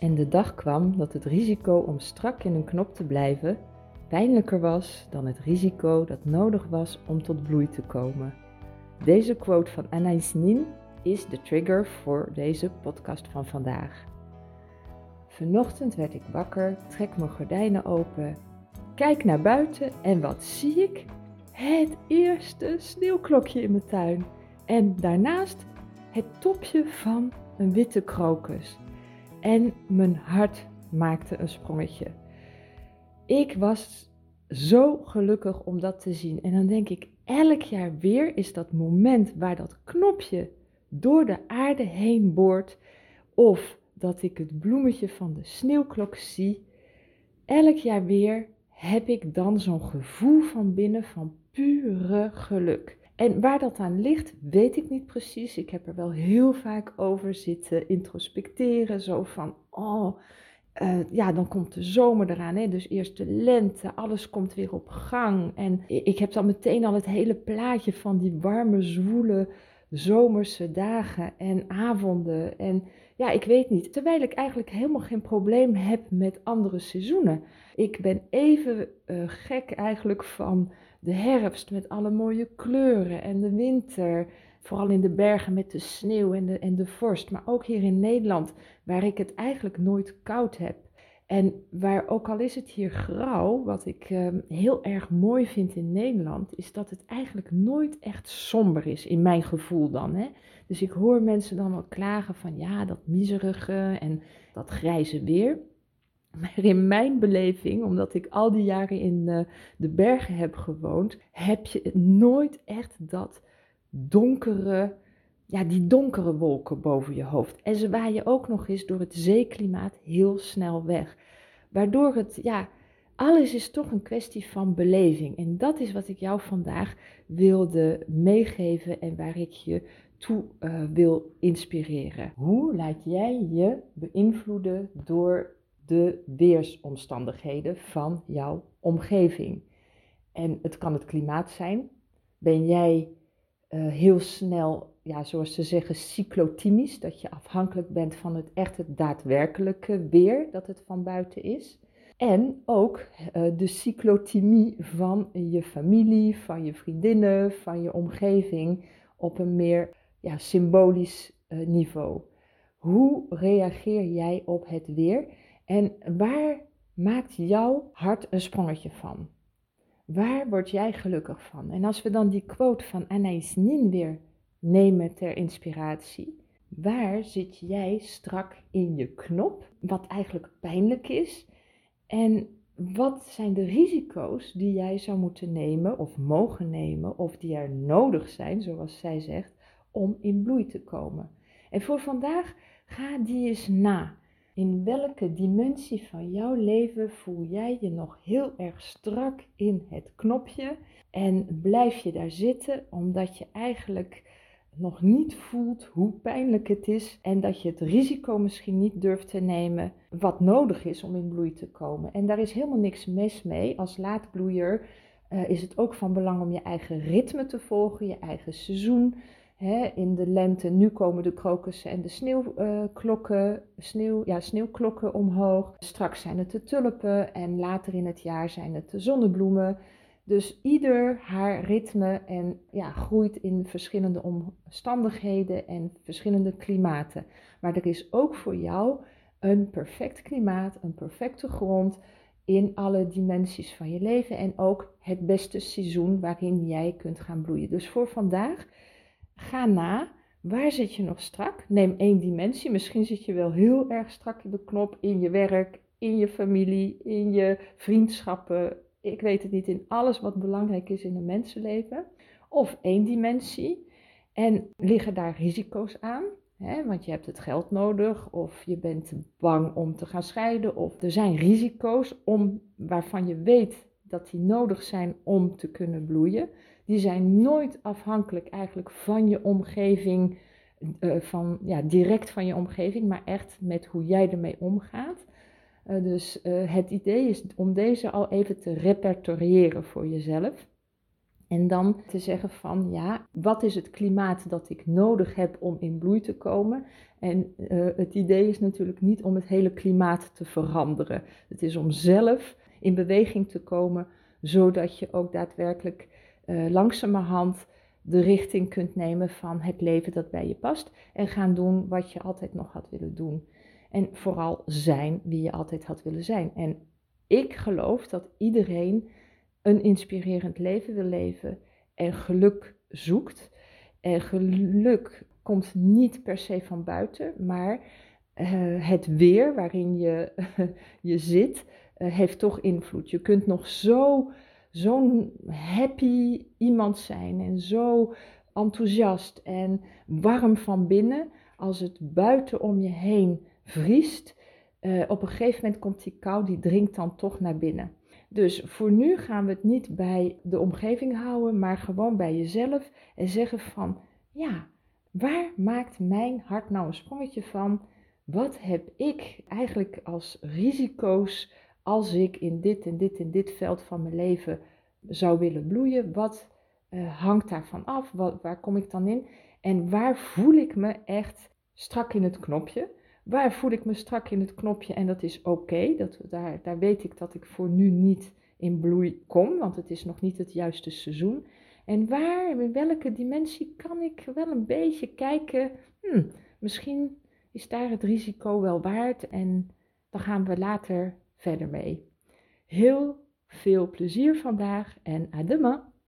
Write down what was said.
En de dag kwam dat het risico om strak in een knop te blijven pijnlijker was dan het risico dat nodig was om tot bloei te komen. Deze quote van Anais Nin is de trigger voor deze podcast van vandaag. Vanochtend werd ik wakker, trek mijn gordijnen open, kijk naar buiten en wat zie ik? Het eerste sneeuwklokje in mijn tuin. En daarnaast het topje van een witte krokus. En mijn hart maakte een sprongetje. Ik was zo gelukkig om dat te zien. En dan denk ik, elk jaar weer is dat moment waar dat knopje door de aarde heen boort. Of dat ik het bloemetje van de sneeuwklok zie. Elk jaar weer heb ik dan zo'n gevoel van binnen van pure geluk. En waar dat aan ligt, weet ik niet precies. Ik heb er wel heel vaak over zitten introspecteren. Zo van, oh, uh, ja, dan komt de zomer eraan. Hè? Dus eerst de lente, alles komt weer op gang. En ik heb dan meteen al het hele plaatje van die warme, zwoele zomerse dagen en avonden. En ja, ik weet niet. Terwijl ik eigenlijk helemaal geen probleem heb met andere seizoenen. Ik ben even uh, gek eigenlijk van de herfst met alle mooie kleuren en de winter. Vooral in de bergen met de sneeuw en de, en de vorst. Maar ook hier in Nederland, waar ik het eigenlijk nooit koud heb. En waar ook al is het hier grauw, wat ik ehm, heel erg mooi vind in Nederland, is dat het eigenlijk nooit echt somber is, in mijn gevoel dan. Hè? Dus ik hoor mensen dan wel klagen van ja, dat miserige en dat grijze weer. Maar in mijn beleving, omdat ik al die jaren in uh, de bergen heb gewoond, heb je nooit echt dat donkere, ja, die donkere wolken boven je hoofd. En ze waaien ook nog eens door het zeeklimaat heel snel weg. Waardoor het, ja, alles is toch een kwestie van beleving. En dat is wat ik jou vandaag wilde meegeven en waar ik je toe uh, wil inspireren. Hoe laat jij je beïnvloeden door de weersomstandigheden van jouw omgeving? En het kan het klimaat zijn. Ben jij uh, heel snel, ja, zoals ze zeggen, cyclotimisch, dat je afhankelijk bent van het echt het daadwerkelijke weer dat het van buiten is. En ook uh, de cyclotimie van je familie, van je vriendinnen, van je omgeving op een meer ja, symbolisch uh, niveau. Hoe reageer jij op het weer en waar maakt jouw hart een sprongetje van? Waar word jij gelukkig van? En als we dan die quote van Anais Nin weer nemen ter inspiratie. Waar zit jij strak in je knop? Wat eigenlijk pijnlijk is. En wat zijn de risico's die jij zou moeten nemen of mogen nemen of die er nodig zijn, zoals zij zegt, om in bloei te komen? En voor vandaag ga die eens na. In welke dimensie van jouw leven voel jij je nog heel erg strak in het knopje en blijf je daar zitten omdat je eigenlijk nog niet voelt hoe pijnlijk het is en dat je het risico misschien niet durft te nemen wat nodig is om in bloei te komen. En daar is helemaal niks mis mee. Als laatbloeier uh, is het ook van belang om je eigen ritme te volgen, je eigen seizoen in de lente, nu komen de krokussen en de sneeuwklokken, sneeuw, ja, sneeuwklokken omhoog. Straks zijn het de tulpen en later in het jaar zijn het de zonnebloemen. Dus ieder haar ritme en ja, groeit in verschillende omstandigheden en verschillende klimaten. Maar er is ook voor jou een perfect klimaat, een perfecte grond in alle dimensies van je leven en ook het beste seizoen waarin jij kunt gaan bloeien. Dus voor vandaag Ga na, waar zit je nog strak? Neem één dimensie. Misschien zit je wel heel erg strak in de knop in je werk, in je familie, in je vriendschappen. Ik weet het niet, in alles wat belangrijk is in een mensenleven. Of één dimensie. En liggen daar risico's aan? Want je hebt het geld nodig, of je bent bang om te gaan scheiden, of er zijn risico's om, waarvan je weet dat die nodig zijn om te kunnen bloeien die zijn nooit afhankelijk eigenlijk van je omgeving, uh, van, ja, direct van je omgeving, maar echt met hoe jij ermee omgaat. Uh, dus uh, het idee is om deze al even te repertoriëren voor jezelf. En dan te zeggen van ja, wat is het klimaat dat ik nodig heb om in bloei te komen? En het idee is natuurlijk niet om het hele klimaat te veranderen. Het is om zelf in beweging te komen, zodat je ook daadwerkelijk uh, langzamerhand de richting kunt nemen van het leven dat bij je past. En gaan doen wat je altijd nog had willen doen. En vooral zijn wie je altijd had willen zijn. En ik geloof dat iedereen een inspirerend leven wil leven en geluk zoekt. En geluk komt niet per se van buiten, maar uh, het weer waarin je, je zit, heeft toch invloed. Je kunt nog zo, zo'n happy iemand zijn en zo enthousiast en warm van binnen, als het buiten om je heen vriest. Uh, op een gegeven moment komt die kou, die dringt dan toch naar binnen. Dus voor nu gaan we het niet bij de omgeving houden, maar gewoon bij jezelf en zeggen van, ja, waar maakt mijn hart nou een sprongetje van? Wat heb ik eigenlijk als risico's als ik in dit en dit en dit veld van mijn leven zou willen bloeien? Wat uh, hangt daarvan af? Waar kom ik dan in? En waar voel ik me echt strak in het knopje? Waar voel ik me strak in het knopje en dat is oké. dat daar, daar weet ik dat ik voor nu niet in bloei kom, want het is nog niet het juiste seizoen. En waar, in welke dimensie kan ik wel een beetje kijken, hmm, misschien is daar het risico wel waard en dan gaan we later verder mee. Heel veel plezier vandaag en à demain!